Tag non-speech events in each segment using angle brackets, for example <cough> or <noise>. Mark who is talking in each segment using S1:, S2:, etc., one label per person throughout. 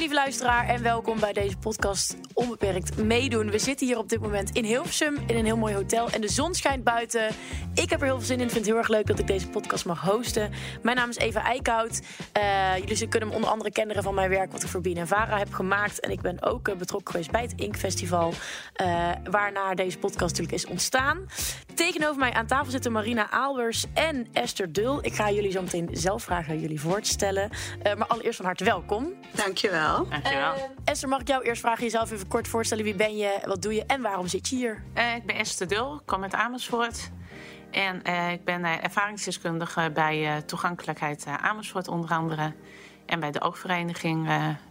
S1: lieve luisteraar en welkom bij deze podcast Onbeperkt Meedoen. We zitten hier op dit moment in Hilversum in een heel mooi hotel en de zon schijnt buiten. Ik heb er heel veel zin in. Vind het heel erg leuk dat ik deze podcast mag hosten. Mijn naam is Eva Eickhout. Uh, jullie kunnen me onder andere kennen van mijn werk wat ik voor Bien en Vara heb gemaakt. En ik ben ook uh, betrokken geweest bij het Ink Festival, uh, waarna deze podcast natuurlijk is ontstaan. Tegenover mij aan tafel zitten Marina Aalbers en Esther Dul. Ik ga jullie zo meteen zelf vragen jullie voor te stellen. maar allereerst van harte welkom.
S2: Dankjewel.
S3: Dankjewel.
S1: Uh, Esther, mag ik jou eerst vragen jezelf even kort voorstellen? Wie ben je, wat doe je en waarom zit je hier?
S3: Uh, ik ben Esther Dul, ik kom uit Amersfoort. En uh, ik ben ervaringsdeskundige bij Toegankelijkheid Amersfoort onder andere. En bij de oogvereniging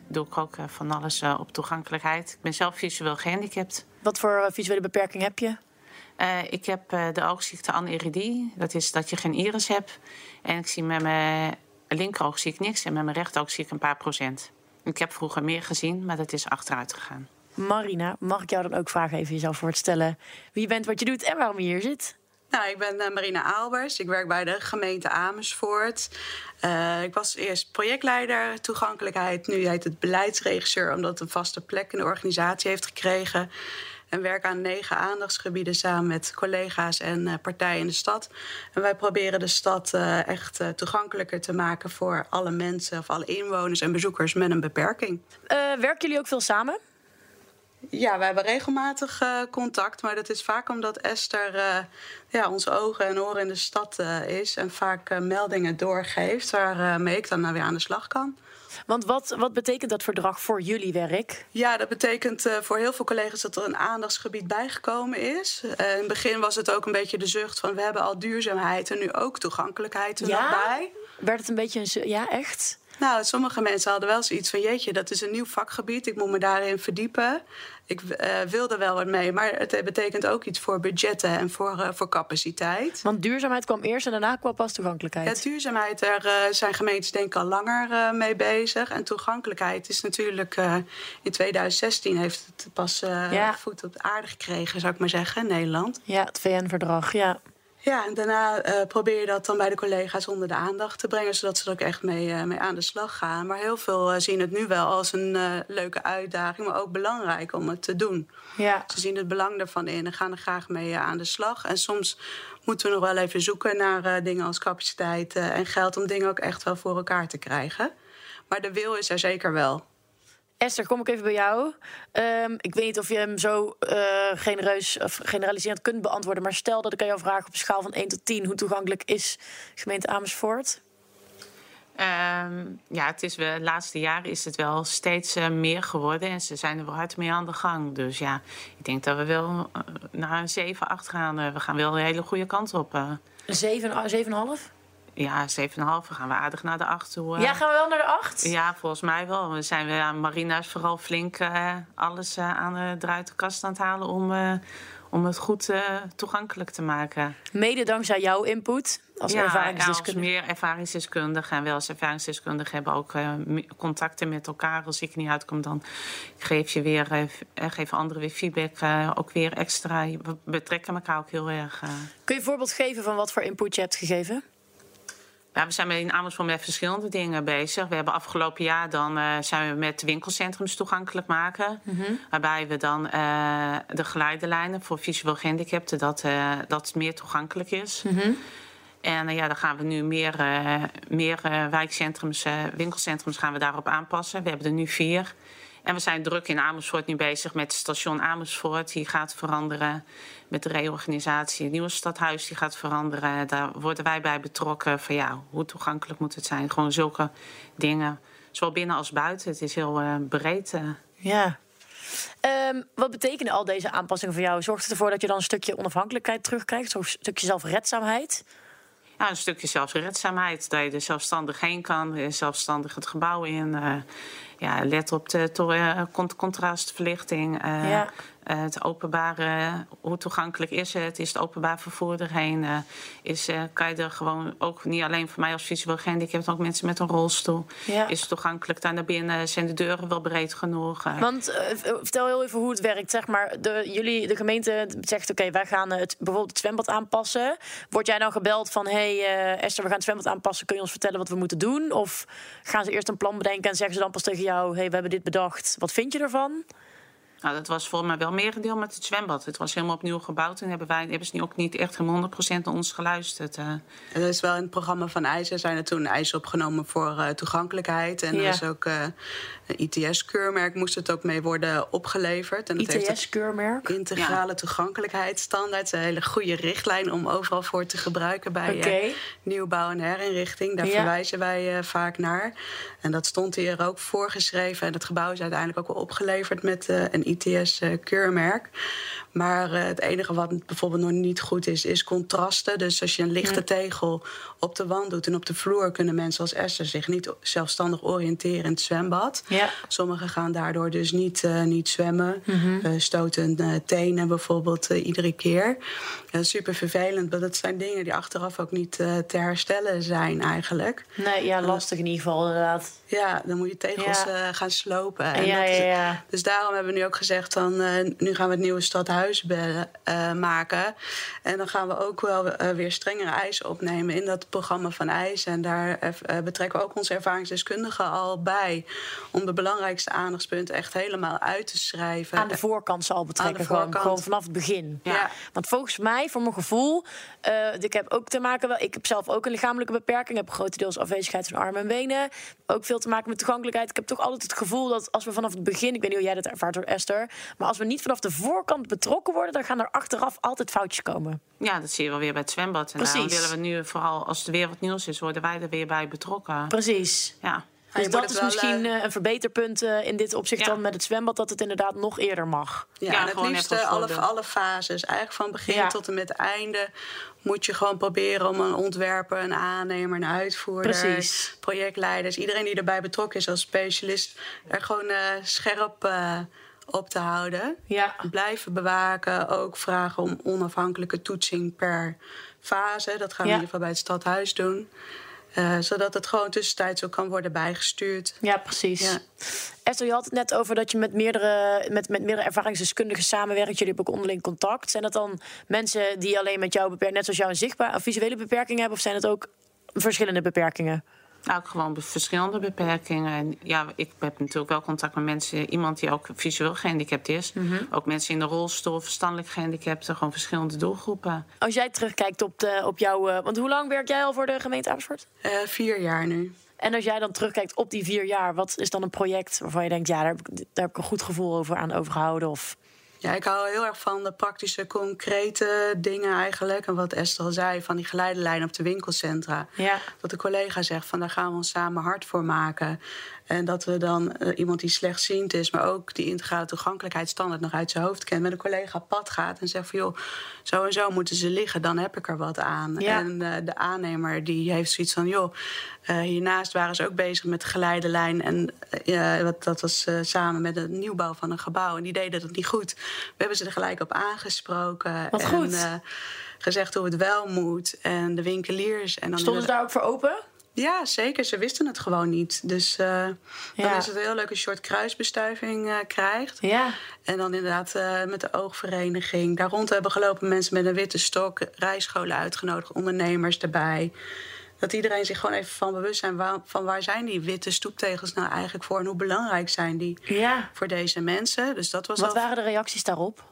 S3: doe ik ook van alles op toegankelijkheid. Ik ben zelf visueel gehandicapt.
S1: Wat voor visuele beperking heb je?
S3: ik heb de oogziekte aneridie. Dat is dat je geen iris hebt. En ik zie met mijn linkeroog zie ik niks en met mijn rechteroog zie ik een paar procent. Ik heb vroeger meer gezien, maar dat is achteruit gegaan.
S1: Marina, mag ik jou dan ook vragen even jezelf voor te stellen wie je bent, wat je doet en waarom je hier zit?
S2: Nou, ik ben uh, Marina Aalbers. Ik werk bij de gemeente Amersfoort. Uh, ik was eerst projectleider toegankelijkheid. Nu heet het beleidsregisseur, omdat het een vaste plek in de organisatie heeft gekregen en werken aan negen aandachtsgebieden samen met collega's en uh, partijen in de stad. En wij proberen de stad uh, echt uh, toegankelijker te maken voor alle mensen of alle inwoners en bezoekers met een beperking.
S1: werken jullie ook veel samen?
S2: Ja, we hebben regelmatig uh, contact, maar dat is vaak omdat Esther uh, ja, onze ogen en oren in de stad uh, is en vaak meldingen doorgeeft waarmee ik dan weer aan de slag kan.
S1: Want wat, wat betekent dat verdrag voor jullie werk?
S2: Ja, dat betekent voor heel veel collega's dat er een aandachtsgebied bijgekomen is. In het begin was het ook een beetje de zucht van we hebben al duurzaamheid en nu ook toegankelijkheid er
S1: ja? Werd het een beetje een... Ja, echt?
S2: Nou, sommige mensen hadden wel zoiets van... jeetje, dat is een nieuw vakgebied, ik moet me daarin verdiepen. Ik uh, wil er wel wat mee, maar het betekent ook iets voor budgetten en voor, uh, voor capaciteit.
S1: Want duurzaamheid kwam eerst en daarna kwam pas toegankelijkheid.
S2: Ja, duurzaamheid, daar uh, zijn gemeentes denk ik al langer mee bezig. En toegankelijkheid is natuurlijk... in 2016 heeft het pas ja. voet op de aarde gekregen, zou ik maar zeggen, in Nederland.
S1: Ja, het VN-verdrag, ja.
S2: Ja, en daarna uh, probeer je dat dan bij de collega's onder de aandacht te brengen, zodat ze er ook echt mee, uh, mee aan de slag gaan. Maar heel veel uh, zien het nu wel als een leuke uitdaging, maar ook belangrijk om het te doen.
S1: Ja.
S2: Ze zien het belang ervan in en gaan er graag mee aan de slag. En soms moeten we nog wel even zoeken naar dingen als capaciteit en geld om dingen ook echt wel voor elkaar te krijgen. Maar de wil is er zeker wel.
S1: Esther, kom ik even bij jou. Um, ik weet niet of je hem zo uh, genereus of generaliserend kunt beantwoorden. Maar stel dat ik aan jou vraag op een schaal van 1 tot 10. Hoe toegankelijk is gemeente Amersfoort?
S3: Um, ja, het is wel, de laatste jaren is het wel steeds uh, meer geworden. En ze zijn er wel hard mee aan de gang. Dus ja, ik denk dat we wel uh, naar een 7, 8 gaan. we gaan wel een hele goede kant op.
S1: Een 7, 7,5?
S3: Ja, 7,5. gaan we aardig naar de 8 toe.
S1: Ja, gaan we wel naar de 8?
S3: Ja, volgens mij wel. We zijn aan Marina's vooral flink uh, alles uh, aan de eruit kast aan het halen om, om het goed toegankelijk te maken.
S1: Mede dankzij jouw input als
S3: ja,
S1: ervaringsdeskundige?
S3: Ja, als meer ervaringsdeskundige. En wel als ervaringsdeskundige hebben ook contacten met elkaar. Als ik niet uitkom, dan geef je weer, geven anderen weer feedback. ook weer extra. We betrekken elkaar ook heel erg.
S1: Kun je een voorbeeld geven van wat voor input je hebt gegeven?
S3: Ja, we zijn in Amersfoort met verschillende dingen bezig. We hebben afgelopen jaar dan uh, zijn we met winkelcentrums toegankelijk maken.
S1: Mhm.
S3: Mm -hmm. Waarbij we dan uh, de geleiderlijnen voor visueel gehandicapten, dat, uh, dat meer toegankelijk is.
S1: Mm -hmm.
S3: En ja, dan gaan we nu meer, meer wijkcentrums, winkelcentrums gaan we daarop aanpassen. We hebben er nu vier. En we zijn druk in Amersfoort nu bezig met het station Amersfoort. Die gaat veranderen met de reorganisatie. Het nieuwe stadhuis die gaat veranderen. Daar worden wij bij betrokken. Van ja, hoe toegankelijk moet het zijn? Gewoon zulke dingen. Zowel binnen als buiten. Het is heel uh, breed. Uh.
S1: Ja. Um, wat betekenen al deze aanpassingen voor jou? Zorgt het ervoor dat je dan een stukje onafhankelijkheid terugkrijgt? Een stukje zelfredzaamheid?
S3: Ja, een stukje zelfredzaamheid. Dat je er zelfstandig heen kan. Zelfstandig het gebouw in. Uh, ja, let op de uh, contrastverlichting. Uh,
S1: ja.
S3: uh, het openbare, hoe toegankelijk is het? Is het openbaar vervoer erheen? Uh, is, kan je er gewoon, ook niet alleen voor mij als visueel gehandicapt, ook mensen met een rolstoel.
S1: Ja.
S3: Is het toegankelijk daar naar binnen? Zijn de deuren wel breed genoeg?
S1: Want vertel heel even hoe het werkt. Zeg maar, de, jullie, de gemeente zegt, oké, okay, wij gaan het, bijvoorbeeld het zwembad aanpassen. Word jij dan gebeld van, hé hey, Esther, we gaan het zwembad aanpassen. Kun je ons vertellen wat we moeten doen? Of gaan ze eerst een plan bedenken en zeggen ze dan pas tegen jou jou: hey, we hebben dit bedacht. Wat vind je ervan?
S3: Nou, dat was voor mij wel merendeel met het zwembad. Het was helemaal opnieuw gebouwd en hebben, wij, hebben ze ook niet echt helemaal 100% naar ons geluisterd. Uh.
S2: Er is wel in het programma van IJzer zijn er toen eisen opgenomen voor uh, toegankelijkheid. En ja. er is ook uh, een ITS-keurmerk moest het ook mee worden opgeleverd.
S1: ITS-keurmerk?
S2: Integrale ja. toegankelijkheidsstandaard. Een hele goede richtlijn om overal voor te gebruiken bij okay. nieuwbouw en herinrichting. Daar ja. verwijzen wij vaak naar. En dat stond hier ook voorgeschreven. En het gebouw is uiteindelijk ook wel opgeleverd met een ITS-keurmerk. Maar het enige wat bijvoorbeeld nog niet goed is, is contrasten. Dus als je een lichte tegel op de wand doet en op de vloer... kunnen mensen als Esther zich niet zelfstandig oriënteren in het zwembad.
S1: Ja.
S2: Sommigen gaan daardoor dus niet, uh, niet zwemmen.
S1: Mhm.
S2: Mm -hmm. uh, stoten tenen bijvoorbeeld iedere keer. super vervelend, maar dat zijn dingen die achteraf ook niet te herstellen zijn eigenlijk.
S1: Nee, ja, lastig in ieder geval inderdaad.
S2: Ja, dan moet je tegels ja. gaan slopen.
S1: En ja,
S2: dat,
S1: ja, ja.
S2: Dus daarom hebben we nu ook gezegd... Dan, nu gaan we het nieuwe stadhuis uh, maken. En dan gaan we ook wel weer strengere eisen opnemen in dat programma van eisen. En daar betrekken we ook onze ervaringsdeskundigen al bij. Om de belangrijkste aandachtspunten echt helemaal uit te schrijven.
S1: Aan de voorkant zal betrekken, gewoon, gewoon, vanaf het begin.
S2: Ja. ja.
S1: Want volgens mij, voor mijn gevoel, ik heb ook te maken. Ik heb zelf ook een lichamelijke beperking. Ik heb grotendeels afwezigheid van armen en benen. Ook veel te maken met toegankelijkheid. Ik heb toch altijd het gevoel dat als we vanaf het begin, ik weet niet hoe jij dat ervaart door Esther, maar als we niet vanaf de voorkant betrokken worden, dan gaan er achteraf altijd foutjes komen.
S3: Ja, dat zie je wel weer bij het zwembad. En
S1: Precies.
S3: daarom willen we nu vooral, als er weer wat nieuws is, worden wij er weer bij betrokken.
S1: Precies.
S3: Ja.
S1: Dus dat is misschien uh, een verbeterpunt uh, in dit opzicht ja. dan met het zwembad, dat het inderdaad nog eerder mag.
S2: Ja, ja en het liefst alle, alle fases. Eigenlijk van begin tot en met einde moet je gewoon proberen om een ontwerper, een aannemer, een uitvoerder,
S1: Precies.
S2: projectleiders, iedereen die erbij betrokken is als specialist, er gewoon uh, scherp op te houden.
S1: Ja.
S2: Blijven bewaken. Ook vragen om onafhankelijke toetsing per fase. Dat gaan we
S1: ja.
S2: in ieder geval bij het stadhuis doen. Uh, zodat het gewoon tussentijds ook kan worden bijgestuurd.
S1: Ja, precies.
S2: Ja.
S1: Esther, je had het net over dat je met meerdere, met, met meerdere ervaringsdeskundigen samenwerkt. Jullie hebben ook onderling contact. Zijn dat dan mensen die alleen met jou beperkt, net zoals jou een zichtbaar een visuele beperking hebben? Of zijn het ook verschillende beperkingen?
S3: Nou, gewoon verschillende beperkingen. En ja, ik heb natuurlijk wel contact met mensen. Iemand die ook visueel gehandicapt is.
S1: Mhm.
S3: Mm -hmm. Ook mensen in de rolstoel, verstandelijk gehandicapten. Gewoon verschillende doelgroepen.
S1: Als jij terugkijkt op, de, op jouw... Uh, want hoe lang werk jij al voor de gemeente Amersfoort?
S2: Uh, vier jaar nu.
S1: En als jij dan terugkijkt op die vier jaar... wat is dan een project waarvan je denkt... ja, daar heb ik, daar heb ik een goed gevoel over aan overgehouden? Of...
S2: Ja, ik hou heel erg van de praktische, concrete dingen eigenlijk. En wat Esther al zei, van die geleidelijn op de winkelcentra.
S1: Ja.
S2: Dat de collega zegt van daar gaan we ons samen hard voor maken. En dat we dan uh, iemand die slechtziend is, maar ook die integrale toegankelijkheidsstandaard nog uit zijn hoofd kent, met een collega pad gaat en zegt van joh, zo en zo moeten ze liggen, dan heb ik er wat aan.
S1: Ja.
S2: En uh, de aannemer die heeft zoiets van joh, uh, hiernaast waren ze ook bezig met de geleidelijn. En wat, dat was samen met de nieuwbouw van een gebouw. En die deden dat niet goed. We hebben ze er gelijk op aangesproken.
S1: Wat
S2: en,
S1: goed.
S2: gezegd hoe het wel moet. En de winkeliers. En dan
S1: Stonden ze daar ook voor open?
S2: Ja, zeker. Ze wisten het gewoon niet. Dus uh,
S1: Ja.
S2: dan is het heel leuk als je soort kruisbestuiving uh, krijgt.
S1: Ja.
S2: En dan inderdaad uh, met de oogvereniging. Daar rond hebben gelopen mensen met een witte stok. Rijscholen uitgenodigd, ondernemers erbij. Dat iedereen zich gewoon even van bewust zijn waar, van waar zijn die witte stoeptegels nou eigenlijk voor en hoe belangrijk zijn die
S1: Ja.
S2: voor deze mensen. Dus dat was
S1: Wat
S2: al-
S1: waren de reacties daarop?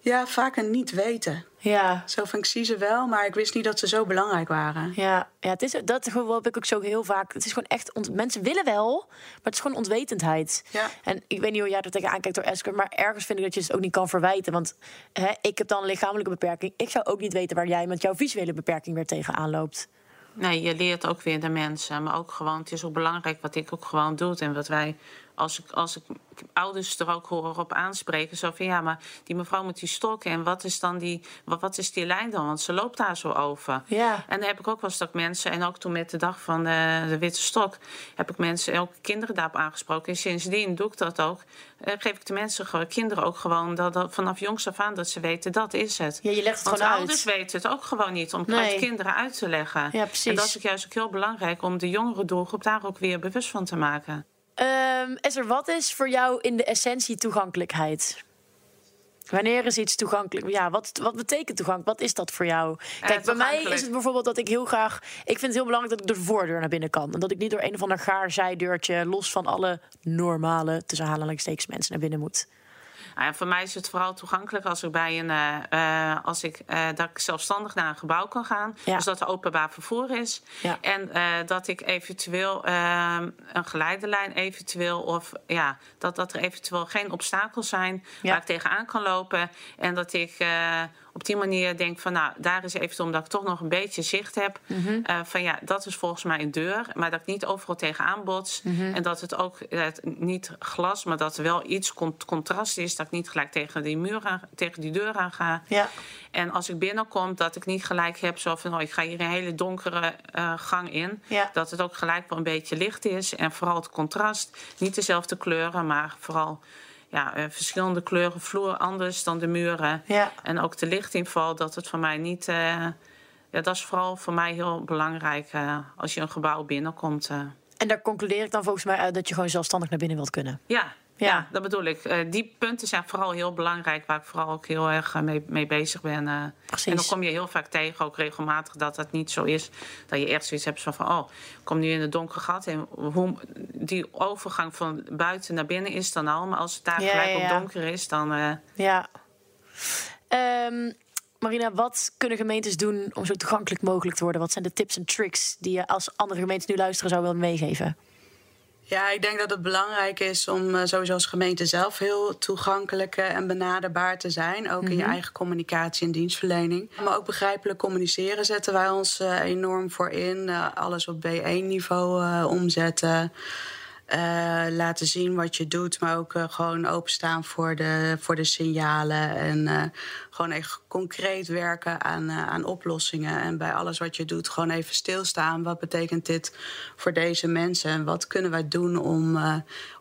S2: Ja, vaak een niet weten.
S1: Ja.
S2: Zo van ik zie ze wel, maar ik wist niet dat ze zo belangrijk waren.
S1: Ja, ja het is, dat heb ik ook zo heel vaak. Het is gewoon echt. ont- mensen willen wel, maar het is gewoon onwetendheid.
S2: Ja.
S1: En ik weet niet hoe jij er tegenaan kijkt door Esker, maar ergens vind ik dat je het ook niet kan verwijten. Want hè, ik heb dan een lichamelijke beperking. Ik zou ook niet weten waar jij met jouw visuele beperking weer tegenaan loopt.
S3: Nee, je leert ook weer de mensen. Maar ook gewoon, het is ook belangrijk wat ik ook gewoon doe. En wat wij, als ik, als ik ouders er ook hoor op aanspreken. Zo van, ja, maar die mevrouw met die stokken. En wat is dan die, wat, wat is die lijn dan? Want ze loopt daar zo over.
S1: Ja.
S3: En dan heb ik ook wel eens dat mensen, en ook toen met de dag van de, de Witte Stok, heb ik mensen, ook kinderen daarop aangesproken. En sindsdien doe ik dat ook. Eh, geef ik de mensen, kinderen ook gewoon, dat, dat, vanaf jongs af aan, dat ze weten, dat is het.
S1: Ja, je legt het
S3: Want
S1: gewoon uit.
S3: ouders weten het ook gewoon niet, om
S1: Nee.
S3: het kinderen uit te leggen.
S1: Ja, precies.
S3: En dat is juist ook heel belangrijk om de jongere doelgroep daar ook weer bewust van te maken.
S1: Ehm Esther, wat is voor jou in de essentie toegankelijkheid? Wanneer is iets toegankelijk? Ja, wat, wat betekent toegankelijk? Wat is dat voor jou? Kijk, bij mij is het bijvoorbeeld dat ik heel graag... Ik vind het heel belangrijk dat ik door de voordeur naar binnen kan. En dat ik niet door een of ander gaar zijdeurtje... los van alle normale, tussen aanhalingstekens, mensen naar binnen moet.
S3: Nou ja, voor mij is het vooral toegankelijk als ik bij een eh, eh, als ik eh, dat ik zelfstandig naar een gebouw kan gaan.
S1: Ja.
S3: Dus dat er openbaar vervoer is.
S1: Ja.
S3: En dat ik eventueel eh, een geleidelijn eventueel of ja, dat, dat er eventueel geen obstakels zijn waar ik tegenaan kan lopen. En dat ik op die manier denk van nou, daar is eventueel omdat ik toch nog een beetje zicht heb.
S1: Mhm.
S3: eh, van ja, dat is volgens mij een deur. Maar dat ik niet overal tegenaan bots.
S1: Mhm.
S3: En dat het ook eh, het niet glas, maar dat er wel iets cont- contrast is. Dat ik niet gelijk tegen die muur aan, tegen die deur aan ga.
S1: Ja.
S3: En als ik binnenkom, dat ik niet gelijk heb zo van... Oh, ik ga hier een hele donkere eh, gang in.
S1: Ja.
S3: Dat het ook gelijk wel een beetje licht is. En vooral het contrast. Niet dezelfde kleuren, maar vooral ja, eh, verschillende kleuren. Vloer anders dan de muren.
S1: Ja.
S3: En ook de lichtinval, dat het voor mij niet... eh, ja, dat is vooral voor mij heel belangrijk eh, als je een gebouw binnenkomt.
S1: En daar concludeer ik dan volgens mij uit dat je gewoon zelfstandig naar binnen wilt kunnen.
S3: Ja,
S1: Ja.
S3: dat bedoel ik. Eh, die punten zijn vooral heel belangrijk, waar ik vooral ook heel erg eh, mee, mee bezig ben. eh.
S1: Precies.
S3: En dan kom je heel vaak tegen, ook regelmatig, dat dat niet zo is. Dat je echt zoiets hebt van, van oh, ik kom nu in het donkere gat. En hoe die overgang van buiten naar binnen is dan al. Maar als het daar
S1: Ja,
S3: gelijk
S1: ja,
S3: donker is, dan...
S1: Ja. Ehm, Marina, wat kunnen gemeentes doen om zo toegankelijk mogelijk te worden? Wat zijn de tips en tricks die je als andere gemeentes nu luisteren zou willen meegeven?
S2: Ja, ik denk dat het belangrijk is om eh, sowieso als gemeente zelf heel toegankelijk eh, en benaderbaar te zijn. Ook in je eigen communicatie en dienstverlening. Maar ook begrijpelijk communiceren zetten wij ons eh, enorm voor in. Alles op B1-niveau eh, omzetten. Eh, laten zien wat je doet, maar ook eh, gewoon openstaan voor de, voor de signalen. En eh, gewoon echt concreet werken aan, aan oplossingen. En bij alles wat je doet, gewoon even stilstaan. Wat betekent dit voor deze mensen? En wat kunnen wij doen om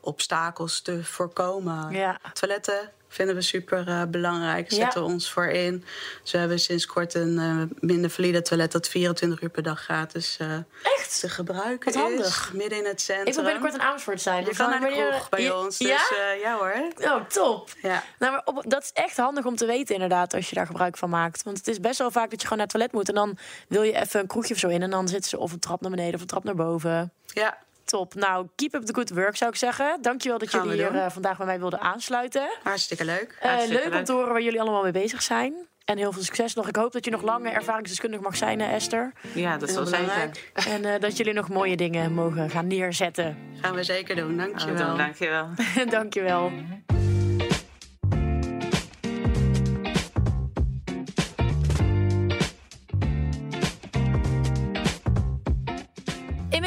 S2: obstakels te voorkomen?
S1: Ja.
S2: Toiletten vinden we super eh, belangrijk.
S1: Ja.
S2: Zetten we ons voor in. Dus we hebben sinds kort een eh, minder valide toilet dat 24 uur per dag gratis eh,
S1: Echt?
S2: te gebruiken
S1: Wat handig.
S2: is. Midden in het centrum.
S1: Ik wil binnenkort in Amersfoort zijn.
S2: Je
S1: Dus
S2: kan naar de kroeg bij ons. Dus
S1: Ja?
S2: ja hoor.
S1: Oh, top.
S2: Ja.
S1: Nou, maar op, dat is echt handig om te weten inderdaad, als je daar gebruik van maakt. Want het is best wel vaak dat je gewoon naar het toilet moet... en dan wil je even een kroegje of zo in... en dan zitten ze of een trap naar beneden of een trap naar boven.
S2: ja,
S1: Top. Nou, keep up the good work, zou ik zeggen. Dankjewel dat
S2: Gaan
S1: jullie hier eh, vandaag bij mij wilden aansluiten.
S2: hartstikke leuk.
S1: Eh,
S3: Hartstikke
S1: leuk om te horen waar jullie allemaal mee bezig zijn. En heel veel succes nog. Ik hoop dat je nog lang ervaringsdeskundig mag zijn, Esther.
S3: ja, dat wel zeker.
S1: En eh, dat jullie nog mooie dingen mogen gaan neerzetten.
S2: Gaan we zeker doen. Dankjewel.
S3: dan, dankjewel. <laughs>
S1: Dankjewel.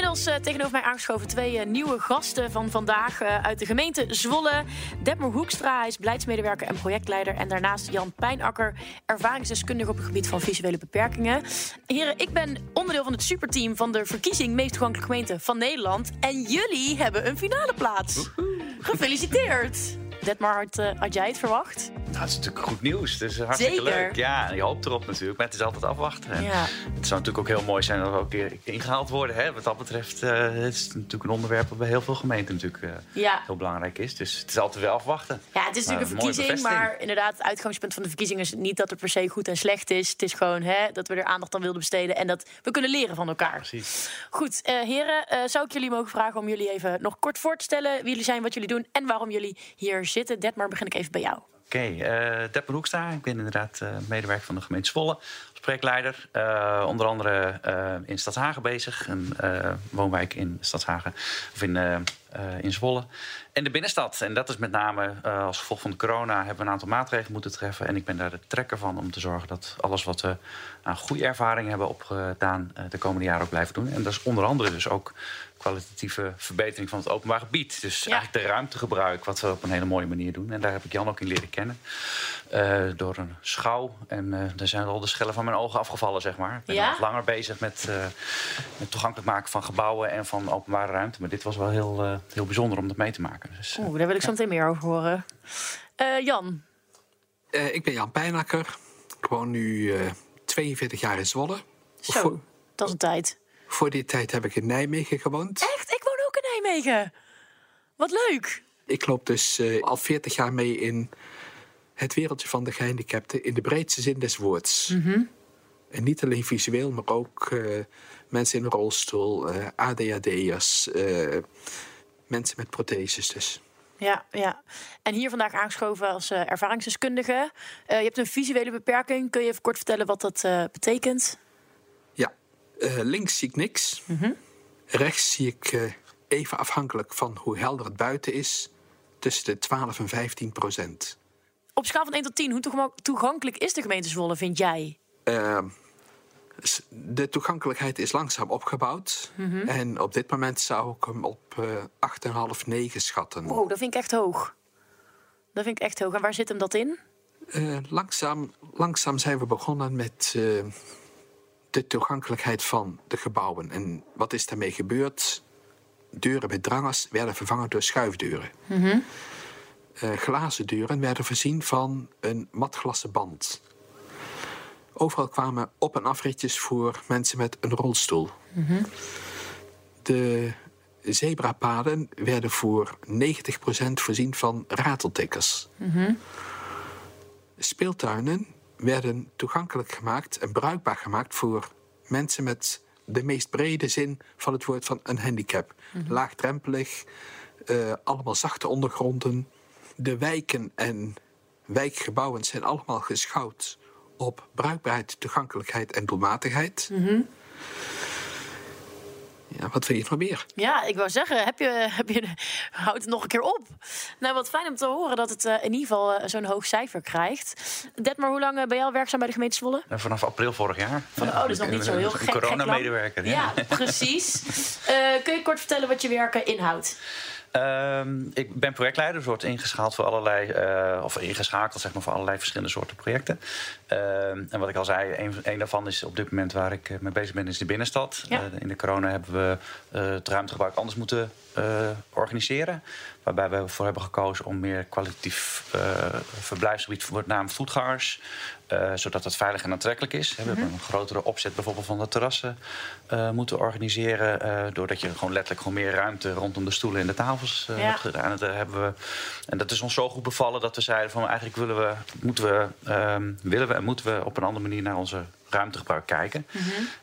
S1: Inmiddels eh, tegenover mij aangeschoven twee eh, nieuwe gasten van vandaag eh, uit de gemeente Zwolle. Detmer Hoekstra, hij is beleidsmedewerker en projectleider. En daarnaast Jan Pijnakker, ervaringsdeskundige op het gebied van visuele beperkingen. Heren, ik ben onderdeel van het superteam van de verkiezing meest toegankelijke gemeente van Nederland. En jullie hebben een finale plaats. Gefeliciteerd! Detmar, had, had jij het verwacht?
S4: Nou, het is natuurlijk goed nieuws. Dus hartstikke
S1: Zeker.
S4: leuk. Ja, je hoopt erop natuurlijk. Maar het is altijd afwachten. En
S1: Ja.
S4: Het zou natuurlijk ook heel mooi zijn dat we ook een keer ingehaald worden. Hè? Wat dat betreft eh, het is het natuurlijk een onderwerp dat bij heel veel gemeenten natuurlijk eh,
S1: Ja.
S4: heel belangrijk is. Dus het is altijd wel afwachten.
S1: Ja, het is natuurlijk een
S4: Nou,
S1: verkiezing, maar inderdaad, het uitgangspunt van de verkiezing is niet dat het per se goed en slecht is. Het is gewoon hè, dat we er aandacht aan wilden besteden en dat we kunnen leren van elkaar.
S4: Precies.
S1: Goed, eh, heren, zou ik jullie mogen vragen om jullie even nog kort voor te stellen wie jullie zijn, wat jullie doen en waarom jullie hier zitten. Detmar, begin ik even bij jou.
S4: Oké, eh Depper Hoekstra. Ik ben inderdaad eh, medewerker van de gemeente Zwolle projectleider. Eh, onder andere eh, in Stadshagen bezig, een eh, woonwijk in Stadshagen, of in, eh, eh, in Zwolle. En de binnenstad. En dat is met name eh, als gevolg van de corona hebben we een aantal maatregelen moeten treffen. En ik ben daar de trekker van om te zorgen dat alles wat we aan goede ervaring hebben opgedaan eh, de komende jaren ook blijven doen. En dat is onder andere dus ook kwalitatieve verbetering van het openbaar gebied. Dus
S1: Ja.
S4: eigenlijk de ruimtegebruik, wat we op een hele mooie manier doen. En daar heb ik Jan ook in leren kennen. eh, door een schouw. En eh daar zijn al de schellen van mijn ogen afgevallen, zeg maar. Ik ben
S1: Ja?
S4: langer bezig met, eh met toegankelijk maken van gebouwen en van openbare ruimte. Maar dit was wel heel, eh, heel bijzonder om dat mee te maken. Dus, eh,
S1: Oeh, daar wil ik zo meteen meer over horen. Eh, Jan,
S5: Eh, ik ben Jan Pijnakker. Ik woon nu eh 42 jaar in Zwolle.
S1: zo, dat is een tijd.
S5: Voor die tijd heb ik in Nijmegen gewoond.
S1: Echt, ik woon ook in Nijmegen. Wat leuk.
S5: Ik loop dus eh, al 40 jaar mee in het wereldje van de gehandicapten in de breedste zin des woords. En niet alleen visueel, maar ook eh, mensen in een rolstoel, eh, ADHD'ers, mensen met protheses dus.
S1: Ja, ja. En hier vandaag aangeschoven als ervaringsdeskundige. Je hebt een visuele beperking. Kun je even kort vertellen wat dat betekent?
S5: Eh, links zie ik niks. Rechts zie ik eh, even afhankelijk van hoe helder het buiten is, tussen de 12 en 15 procent.
S1: Op schaal van 1 tot 10, hoe toegankelijk is de gemeente Zwolle, vind jij?
S5: Eh, s- de toegankelijkheid is langzaam opgebouwd. En op dit moment zou ik hem op eh 8,5, 9 schatten.
S1: Wow, dat vind ik echt hoog. Dat vind ik echt hoog. En waar zit hem dat in?
S5: Eh, langzaam, langzaam zijn we begonnen met de toegankelijkheid van de gebouwen. En wat is daarmee gebeurd? Deuren met drangers werden vervangen door schuifdeuren. Eh, glazen deuren werden voorzien van een matglassen band. Overal kwamen op- en afritjes voor mensen met een rolstoel. De zebrapaden werden voor 90% voorzien van rateltikkers. Speeltuinen werden toegankelijk gemaakt en bruikbaar gemaakt voor mensen met de meest brede zin van het woord van een handicap. Laagdrempelig, eh, allemaal zachte ondergronden. De wijken en wijkgebouwen zijn allemaal geschouwd op bruikbaarheid, toegankelijkheid en doelmatigheid. Ja, wat wil je nog meer?
S1: Ja, ik wou zeggen, heb je, heb je, <laughs> houd het nog een keer op. Nou, wat fijn om te horen dat het eh, in ieder geval eh, zo'n hoog cijfer krijgt. Detmar, hoe lang eh, ben jij al werkzaam bij de gemeente Zwolle?
S4: En vanaf april vorig jaar.
S1: Oh, dat is nog niet zo heel <laughs> gek.
S4: coronamedewerker.
S1: Ja, precies. <laughs> Eh, kun je kort vertellen wat je werken inhoudt?
S4: Ehm, ik ben projectleider, dus wordt ingeschaald voor allerlei, eh, of ingeschakeld zeg maar, voor allerlei verschillende soorten projecten. Ehm, en wat ik al zei, een, een daarvan is op dit moment waar ik eh, mee bezig ben, is de binnenstad.
S1: Ja.
S4: Eh, in de corona hebben we het ruimtegebruik anders moeten organiseren. Waarbij we ervoor hebben gekozen om meer kwalitatief verblijfsgebied voor met name voetgangers. Eh, zodat het veilig en aantrekkelijk is. We hebben een grotere opzet bijvoorbeeld van de terrassen eh, moeten organiseren. eh, doordat je gewoon letterlijk gewoon meer ruimte rondom de stoelen en de tafels
S1: Ja.
S4: hebt gedaan. En, dat hebben we, en dat is ons zo goed bevallen dat we zeiden van eigenlijk willen we, moeten we, ehm, willen we en moeten we op een andere manier naar onze ruimtegebruik kijken.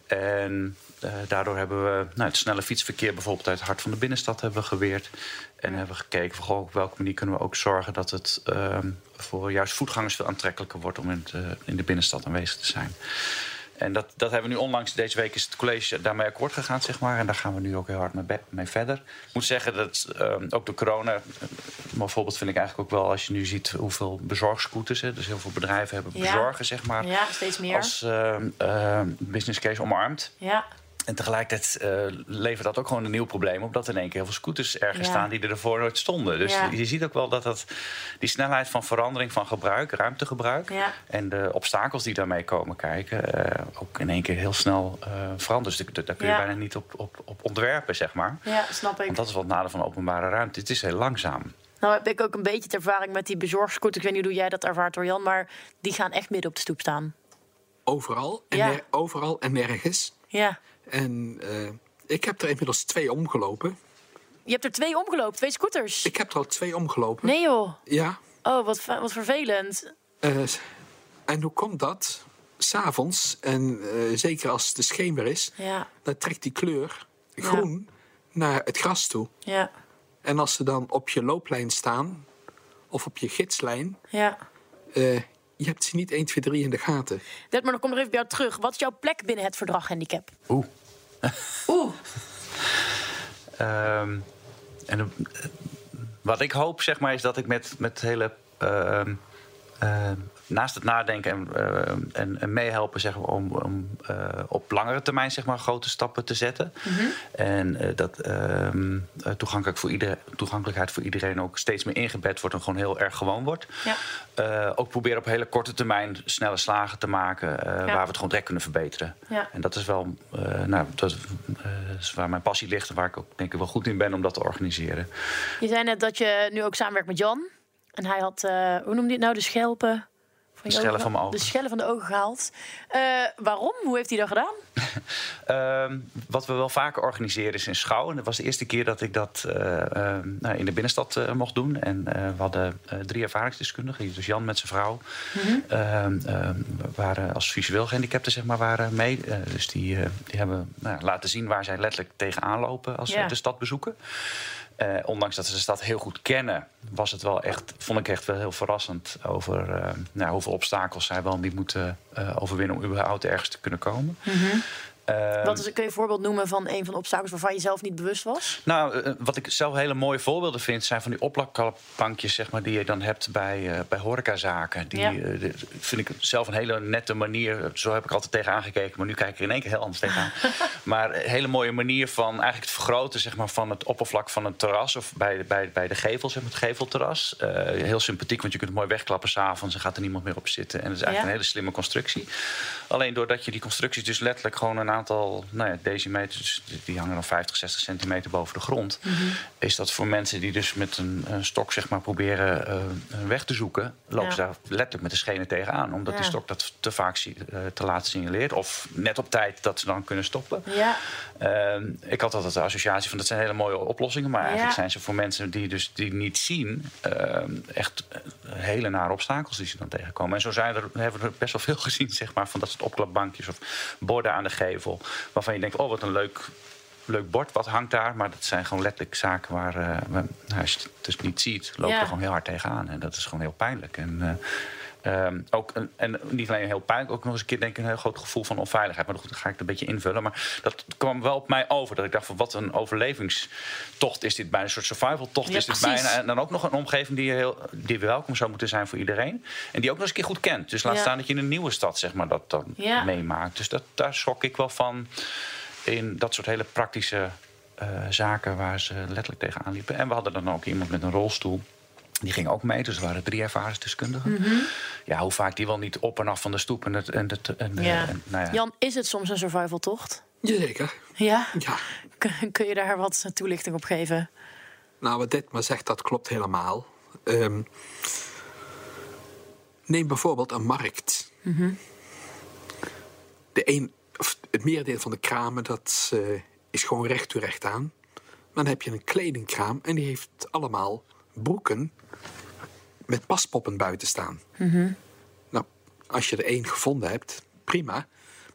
S4: En eh, daardoor hebben we nou, het snelle fietsverkeer bijvoorbeeld uit het hart van de binnenstad hebben we geweerd. En hebben we gekeken van goh, op welke manier kunnen we ook zorgen dat het ehm, voor juist voetgangers veel aantrekkelijker wordt om in, het, eh, in de binnenstad aanwezig te zijn. En dat, dat hebben we nu onlangs, deze week is het college daarmee akkoord gegaan, zeg maar. En daar gaan we nu ook heel hard mee, mee verder. Ik moet zeggen dat ehm, ook door corona, eh, een voorbeeld vind ik eigenlijk ook wel als je nu ziet hoeveel bezorgscooters, hè, dus heel veel bedrijven hebben
S1: Ja.
S4: bezorgen, zeg maar,
S1: Ja, steeds meer.
S4: als ehm, ehm, business case omarmd.
S1: Ja,
S4: En tegelijkertijd eh, levert dat ook gewoon een nieuw probleem op. Dat er in één keer heel veel scooters ergens
S1: Ja.
S4: staan die er ervoor nooit stonden. Dus
S1: Ja.
S4: je ziet ook wel dat, dat die snelheid van verandering van gebruik, ruimtegebruik.
S1: Ja.
S4: En de obstakels die daarmee komen kijken, eh, ook in één keer heel snel eh veranderen. Dus daar- kun je
S1: Ja.
S4: bijna niet op, op, op ontwerpen, zeg maar.
S1: ja, snap ik.
S4: Want dat is wat het nadeel van openbare ruimte. Het is heel langzaam.
S1: Nou heb ik ook een beetje de ervaring met die bezorgscooters. Ik weet niet hoe jij dat ervaart hoor Jan, maar die gaan echt midden op de stoep staan.
S5: Overal en, overal en nergens.
S1: Ja.
S5: En eh, ik heb er inmiddels twee omgelopen.
S1: Je hebt er twee omgelopen, twee scooters.
S5: Ik heb er al twee omgelopen.
S1: Nee joh.
S5: Ja.
S1: Oh, wat, wat vervelend.
S5: eh, en hoe komt dat? S'avonds, en eh, zeker als de schemer is,
S1: Ja,
S5: dan trekt die kleur groen naar het gras toe.
S1: ja,
S5: En als ze dan op je looplijn staan, of op je gidslijn,
S1: ja.
S5: Je hebt ze niet 1, 2, 3 in de gaten.
S1: Detmar, dan kom ik nog even bij jou terug. Wat is jouw plek binnen het verdrag handicap?
S4: Oeh. <laughs>
S1: Oeh.
S4: Ehm, en eh, wat ik hoop, zeg maar, is dat ik met, met hele. ehm, naast het nadenken en, ehm, en, en meehelpen zeg maar, om, om eh, op langere termijn zeg maar, grote stappen te zetten. En eh, dat ehm, eh, toegankelijk voor iedereen, toegankelijkheid voor iedereen ook steeds meer ingebed wordt en gewoon heel erg gewoon wordt.
S1: Ja.
S4: Eh, ook proberen op hele korte termijn snelle slagen te maken eh, waar we het gewoon direct kunnen verbeteren.
S1: Ja.
S4: En dat is wel eh, nou, dat, eh, is waar mijn passie ligt en waar ik ook denk ik wel goed in ben om dat te organiseren.
S1: Je zei net dat je nu ook samenwerkt met Jan. En hij had, eh, hoe noemde je het nou, de schelpen Van
S4: De schellen
S1: ogen-
S4: van mijn ogen.
S1: De schellen van de ogen gehaald. Eh, waarom? Hoe heeft hij dat gedaan? <laughs>
S4: Ehm, wat we wel vaker organiseren is in Schouw. En dat was de eerste keer dat ik dat eh, nou, in de binnenstad mocht doen. En we hadden drie ervaringsdeskundigen. Dus Jan met zijn vrouw. Ehm, waren als visueel gehandicapten zeg maar, waren mee. Dus die, die hebben nou, laten zien waar zij letterlijk tegenaan lopen als
S1: Ja.
S4: ze de stad bezoeken. Eh, ondanks dat ze de stad heel goed kennen, was het wel echt, vond ik echt wel heel verrassend over eh, nou, hoeveel obstakels zij wel niet moeten eh, overwinnen om überhaupt ergens te kunnen komen. Ehm,
S1: Wat is, kun je een voorbeeld noemen van een van de obstakels waarvan je zelf niet bewust was?
S4: nou, eh, wat ik zelf hele mooie voorbeelden vind, zijn van die oplakbankjes zeg maar, die je dan hebt bij, eh bij horecazaken. Die
S1: Ja.
S4: eh, vind ik zelf een hele nette manier. Zo heb ik altijd tegenaan gekeken, maar nu kijk ik er in één keer heel anders tegenaan. <laughs> maar een hele mooie manier van eigenlijk het vergroten zeg maar, van het oppervlak van een terras of bij, bij, bij de gevel, zeg maar, het gevelterras. Eh, heel sympathiek, want je kunt het mooi wegklappen s'avonds en gaat er niemand meer op zitten. En dat is eigenlijk
S1: Ja.
S4: een hele slimme constructie. Alleen doordat je die constructies dus letterlijk gewoon een aantal nou ja, decimeters, die hangen dan 50, 60 centimeter boven de grond,
S1: Mhm.
S4: is dat voor mensen die dus met een, een stok zeg maar, proberen een weg te zoeken, lopen
S1: Ja.
S4: ze daar letterlijk met de schenen tegenaan. Omdat
S1: Ja.
S4: die stok dat te vaak eh, te laat signaleert. Of net op tijd dat ze dan kunnen stoppen.
S1: Ja.
S4: Ehm, ik had altijd de associatie van dat zijn hele mooie oplossingen. Maar eigenlijk zijn ze voor mensen die dus die niet zien... ehm, echt eh, hele nare obstakels die ze dan tegenkomen. En zo zijn er, hebben we er best wel veel gezien, zeg maar... van dat soort opklapbankjes of borden aan de gevel... waarvan je denkt, oh, wat een leuk, leuk bord, wat hangt daar? Maar dat zijn gewoon letterlijk zaken waar... eh, waar- nou, als je het dus niet ziet, loop je
S1: Ja.
S4: er gewoon heel hard tegenaan. En dat is gewoon heel pijnlijk. En... eh, Ehm, ook een, en niet alleen heel pijnlijk, ook nog eens een keer denk ik een heel groot gevoel van onveiligheid. Maar goed, dan ga ik het een beetje invullen. Maar dat kwam wel op mij over. Dat ik dacht van wat een overlevingstocht is dit bijna. Een soort survival tocht
S1: Ja,
S4: is dit
S1: precies.
S4: bijna. En dan ook nog een omgeving die, heel, die welkom zou moeten zijn voor iedereen. En die ook nog eens een keer goed kent. Dus laat
S1: Ja.
S4: staan dat je in een nieuwe stad zeg maar, dat dan
S1: Ja.
S4: meemaakt. Dus dat, daar schrok ik wel van in dat soort hele praktische eh, zaken waar ze letterlijk tegenaan liepen. En we hadden dan ook iemand met een rolstoel. Die ging ook mee, dus er waren drie ervaringsdeskundigen.
S1: Mhm.
S4: Ja, hoe vaak die wel niet op en af van de stoep en het. En het en, eh,
S1: Ja.
S4: en, nou ja.
S1: Jan, is het soms een survival tocht?
S5: Jazeker.
S1: Ja?
S5: Ja.
S1: Kun, kun je daar wat toelichting op geven?
S5: Nou, wat dit maar zegt, dat klopt helemaal. Ehm, neem bijvoorbeeld een markt. De een, of het merendeel van de kramen dat, eh, is gewoon recht toe recht aan. Dan heb je een kledingkraam en die heeft allemaal broeken met paspoppen buiten staan. Nou, als je er één gevonden hebt, prima.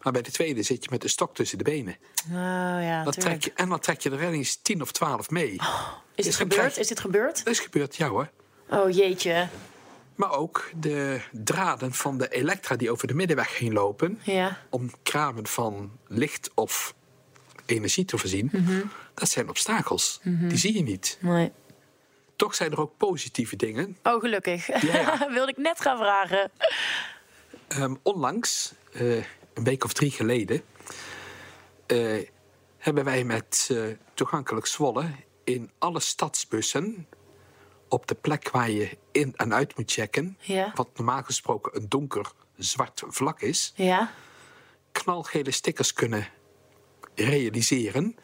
S5: Maar bij de tweede zit je met een stok tussen de benen.
S1: Oh ja, tuurlijk.
S5: trek je, en dan trek je er wel eens tien of twaalf mee.
S1: Is dit
S5: Dus dan
S1: gebeurd?
S5: krijg
S1: Is dit gebeurd?
S5: Dat is gebeurd, ja hoor.
S1: Oh jeetje.
S5: Maar ook de draden van de elektra die over de middenweg heen lopen...
S1: Ja.
S5: om kramen van licht of energie te voorzien... dat zijn obstakels. Die zie je niet.
S1: Nee.
S5: Toch zijn er ook positieve dingen.
S1: Oh, gelukkig.
S5: Ja. <laughs>
S1: Wilde ik net gaan vragen.
S5: Ehm, onlangs, eh, een week of drie geleden... eh, hebben wij met eh, Toegankelijk Zwolle... in alle stadsbussen... op de plek waar je in en uit moet checken...
S1: Ja.
S5: wat normaal gesproken een donker zwart vlak is...
S1: Ja.
S5: knalgele stickers kunnen realiseren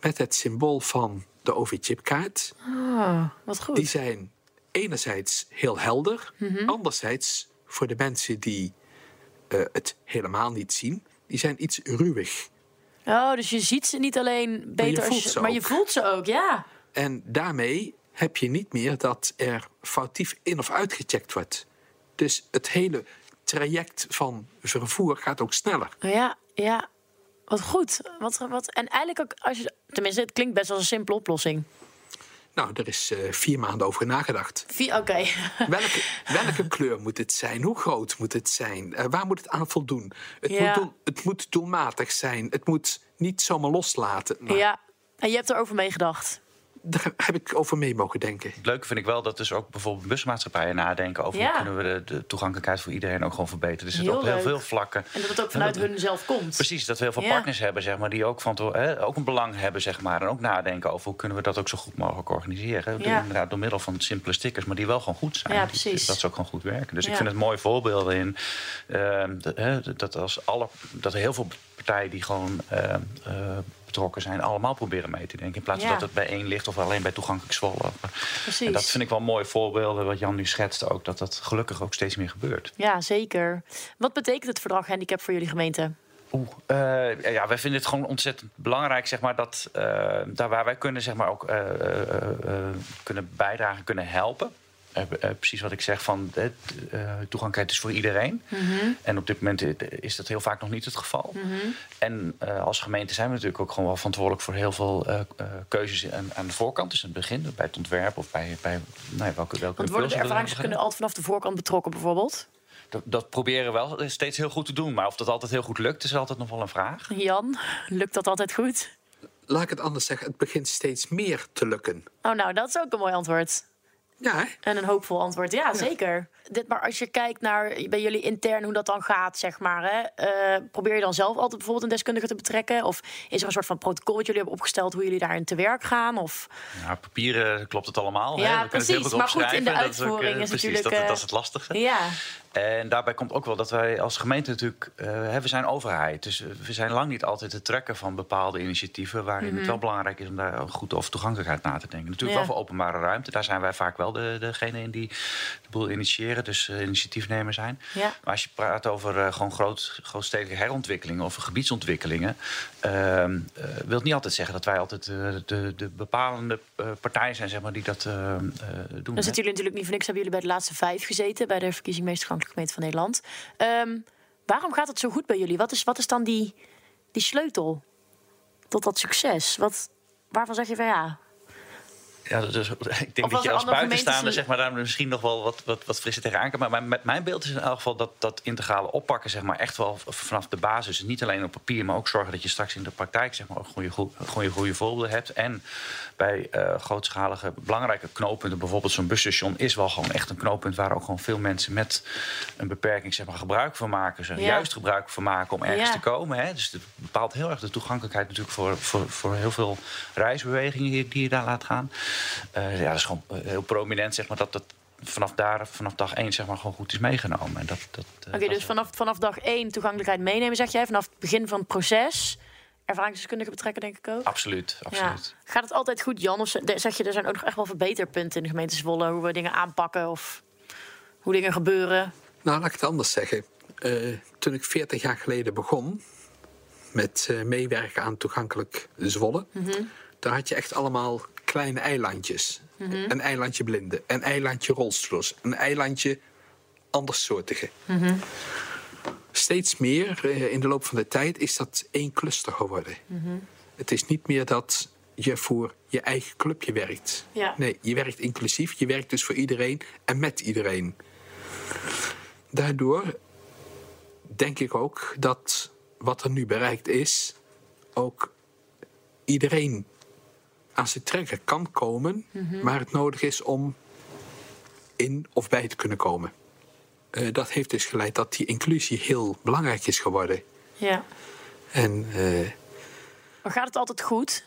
S5: met het symbool van de OV-chipkaart.
S1: Oh, wat goed.
S5: Die zijn enerzijds heel helder,
S1: Mhm.
S5: anderzijds voor de mensen die eh, het helemaal niet zien, die zijn iets ruwig.
S1: Oh, dus je ziet ze niet alleen beter
S5: voelt
S1: als je,
S5: ze
S1: maar je voelt ze ook, ja.
S5: En daarmee heb je niet meer dat er foutief in of uitgecheckt wordt. Dus het hele traject van vervoer gaat ook sneller.
S1: Ja, ja. Wat goed. Wat, wat, en eigenlijk ook, als je, tenminste, het klinkt best als een simpele oplossing.
S5: Nou, er is eh, vier maanden over nagedacht.
S1: Oké. <laughs>
S5: Welke, welke kleur moet het zijn? Hoe groot moet het zijn? Eh, waar moet het aan voldoen? Het,
S1: Ja.
S5: moet doel- het moet doelmatig zijn. Het moet niet zomaar loslaten. Nou,
S1: Ja. En je hebt erover meegedacht.
S5: Daar heb ik over mee mogen denken.
S4: Het leuke vind ik wel dat dus ook bijvoorbeeld busmaatschappijen nadenken over
S1: Ja.
S4: hoe kunnen we de, de toegankelijkheid voor iedereen ook gewoon verbeteren. Dus het
S1: Heel
S4: op heel veel vlakken.
S1: En dat het ook vanuit hun zelf komt.
S4: Precies, dat we heel veel
S1: Ja.
S4: partners hebben, zeg maar, die ook, van, to- hè, ook een belang hebben, zeg maar. En ook nadenken over hoe kunnen we dat ook zo goed mogelijk organiseren. Door,
S1: Ja.
S4: inderdaad, door middel van simpele stickers, maar die wel gewoon goed zijn.
S1: Ja,
S4: Die-
S1: precies.
S4: Dat ze ook gewoon goed werken. Dus
S1: Ja.
S4: ik vind het mooie voorbeelden in ehm, dat, als alle, dat er heel veel partijen die gewoon ehm, eh, betrokken zijn allemaal proberen mee te denken. In plaats van
S1: Ja.
S4: dat het bij één ligt of alleen bij toegankelijk Zwolle.
S1: Precies.
S4: En dat vind ik wel mooie voorbeelden wat Jan nu schetste ook. Dat dat gelukkig ook steeds meer gebeurt.
S1: Ja, zeker. Wat betekent het verdrag handicap voor jullie gemeente?
S4: Oeh, eh, ja, wij vinden het gewoon ontzettend belangrijk, zeg maar, dat eh, daar waar wij kunnen, zeg maar, ook eh, kunnen bijdragen, kunnen helpen. Eh, eh, precies wat ik zeg van eh, toegankelijkheid is voor iedereen. En op dit moment is dat heel vaak nog niet het geval. En eh, als gemeente zijn we natuurlijk ook gewoon wel verantwoordelijk voor heel veel eh, eh, keuzes aan, aan de voorkant. Dus in het begin, bij het ontwerp of bij, bij nou ja, welke, welke
S1: Want worden de altijd vanaf de voorkant betrokken, bijvoorbeeld?
S4: Dat, dat proberen we wel steeds heel goed te doen. Maar of dat altijd heel goed lukt, is altijd nog wel een vraag.
S1: Jan, lukt dat altijd goed?
S5: Laat ik het anders zeggen, het begint steeds meer te lukken.
S1: Oh, nou, dat is ook een mooi antwoord.
S5: Ja, hè?
S1: En een hoopvol antwoord. Ja, zeker. Dit, maar als je kijkt naar bij jullie intern hoe dat dan gaat, zeg maar. Hè, eh, probeer je dan zelf altijd bijvoorbeeld een deskundige te betrekken? Of is er een soort van protocol dat jullie hebben opgesteld hoe jullie daarin te werk gaan? Of
S4: Ja, op papieren klopt het allemaal.
S1: Ja,
S4: hè? We het
S1: precies,
S4: goed
S1: maar goed, in de
S4: opschrijven. Dat is ook,
S1: uitvoering
S4: eh,
S1: is
S4: precies,
S1: natuurlijk,
S4: Dat,
S1: eh,
S4: dat is het lastige.
S1: ja,
S4: En daarbij komt ook wel dat wij als gemeente natuurlijk... eh, hè, we zijn overheid, dus eh, we zijn lang niet altijd het trekken van bepaalde initiatieven... waarin het wel belangrijk is om daar goed over toegankelijkheid na te denken. Natuurlijk
S1: Mhm. Ja.
S4: wel voor openbare ruimte. Daar zijn wij vaak wel de, degene in die de boel initiëren, dus eh, initiatiefnemer zijn.
S1: Ja.
S4: Maar als je praat over eh, gewoon groot, grootstedelijke herontwikkelingen... of gebiedsontwikkelingen... ehm eh, wil niet altijd zeggen dat wij altijd de, de bepalende partijen zijn zeg maar, die dat eh, eh, doen.
S1: dan zitten jullie natuurlijk niet voor niks. Hebben jullie bij de laatste vijf gezeten bij de verkiezing meest toegankelijke gemeente van Nederland. Ehm, waarom gaat het zo goed bij jullie? Wat is, wat is dan die, die sleutel tot dat succes? Wat, waarvan zeg je van ja?
S4: Ja, dus, <laughs> ik denk
S1: Of
S4: dat je als buitenstaander zeg maar, daar misschien nog wel wat, wat, wat frisser tegenaan kan. Maar mijn, met mijn beeld is in elk geval dat dat integrale oppakken zeg maar, echt wel vanaf de basis, niet alleen op papier, maar ook zorgen dat je straks in de praktijk zeg maar, ook goede, goede, goede, voorbeelden hebt. En bij eh, grootschalige belangrijke knooppunten, bijvoorbeeld zo'n busstation, is wel gewoon echt een knooppunt waar ook gewoon veel mensen met een beperking zeg maar, gebruik van maken.
S1: Ja.
S4: Juist gebruik van maken om ergens
S1: Ja.
S4: te komen. Hè. Dus het bepaalt heel erg de toegankelijkheid natuurlijk voor, voor, voor heel veel reisbewegingen die je daar laat gaan. Eh, ja, dat is gewoon eh, heel prominent, zeg maar, dat dat vanaf daar, vanaf dag één, zeg maar, gewoon goed is meegenomen. En dat, dat, eh,
S1: Oké, dus vanaf, vanaf dag één toegankelijkheid meenemen, zeg jij. Vanaf het begin van het proces. Ervaringsdeskundigen betrekken, denk ik ook.
S4: Absoluut, absoluut.
S1: Ja. Gaat het altijd goed, Jan? Of ze- zeg je, er zijn ook nog echt wel verbeterpunten in de gemeente Zwolle... hoe we dingen aanpakken of hoe dingen gebeuren?
S5: Nou, laat ik het anders zeggen. Eh, toen ik 40 jaar geleden begon met eh, meewerken aan toegankelijk Zwolle, daar had je echt allemaal kleine eilandjes. Een eilandje blinden, een eilandje rolstoelers, een eilandje andersoortige. Steeds meer eh, in de loop van de tijd is dat één cluster geworden. Het is niet meer dat je voor je eigen clubje werkt.
S1: Ja.
S5: Nee, je werkt inclusief, je werkt dus voor iedereen en met iedereen. Daardoor denk ik ook dat wat er nu bereikt is, ook iedereen aan zijn trekken kan komen, waar het nodig is om in of bij te kunnen komen. Eh, dat heeft dus geleid dat die inclusie heel belangrijk is geworden.
S1: Ja.
S5: En eh,
S1: Maar gaat het altijd goed?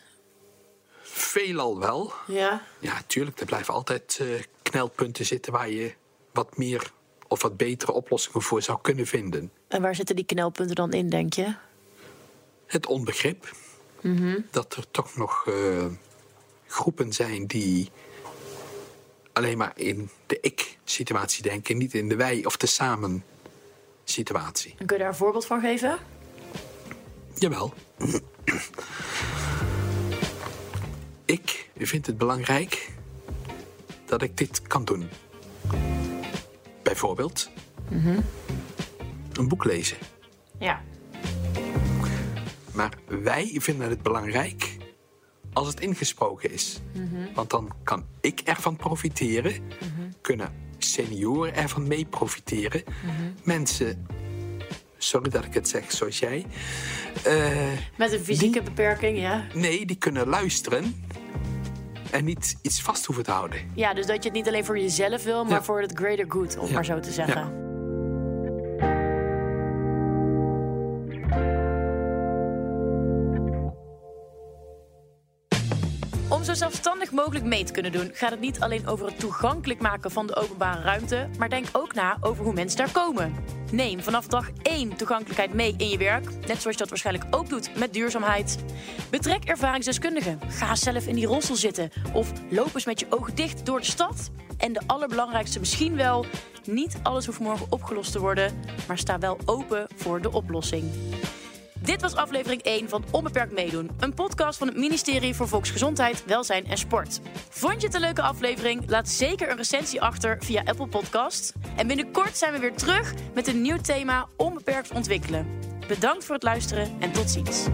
S5: veelal wel.
S1: Ja.
S5: Ja, tuurlijk, er blijven altijd eh, knelpunten zitten waar je wat meer of wat betere oplossingen voor zou kunnen vinden.
S1: En waar zitten die knelpunten dan in, denk je?
S5: Het onbegrip dat er toch nog groepen zijn die alleen maar in de ik-situatie denken, niet in de wij- of de samen-situatie.
S1: En kun je daar een voorbeeld van geven?
S5: Jawel. ik vind het belangrijk dat ik dit kan doen. Bijvoorbeeld een boek lezen.
S1: Ja.
S5: Maar wij vinden het belangrijk als het ingesproken is. Want dan kan ik ervan profiteren, kunnen senioren ervan mee profiteren. Mensen, sorry dat ik het zeg zoals jij, eh,
S1: Met een fysieke beperking, ja.
S5: nee, die kunnen luisteren en niet iets vast hoeven te houden.
S1: Ja, dus dat je het niet alleen voor jezelf wil, maar
S5: Ja.
S1: voor het greater good, om
S5: Ja.
S1: maar zo te zeggen. Om zo zelfstandig mogelijk mee te kunnen doen, gaat het niet alleen over het toegankelijk maken van de openbare ruimte, maar denk ook na over hoe mensen daar komen. Neem vanaf dag 1 toegankelijkheid mee in je werk, net zoals je dat waarschijnlijk ook doet met duurzaamheid. Betrek ervaringsdeskundigen. Ga zelf in die rolstoel zitten of loop eens met je ogen dicht door de stad. En de allerbelangrijkste misschien wel, niet alles hoeft morgen opgelost te worden, maar sta wel open voor de oplossing. Dit was aflevering 1 van Onbeperkt Meedoen. Een podcast van het ministerie voor Volksgezondheid, Welzijn en Sport. Vond je het een leuke aflevering? Laat zeker een recensie achter via Apple Podcast. En binnenkort zijn we weer terug met een nieuw thema Onbeperkt ontwikkelen. Bedankt voor het luisteren en tot ziens.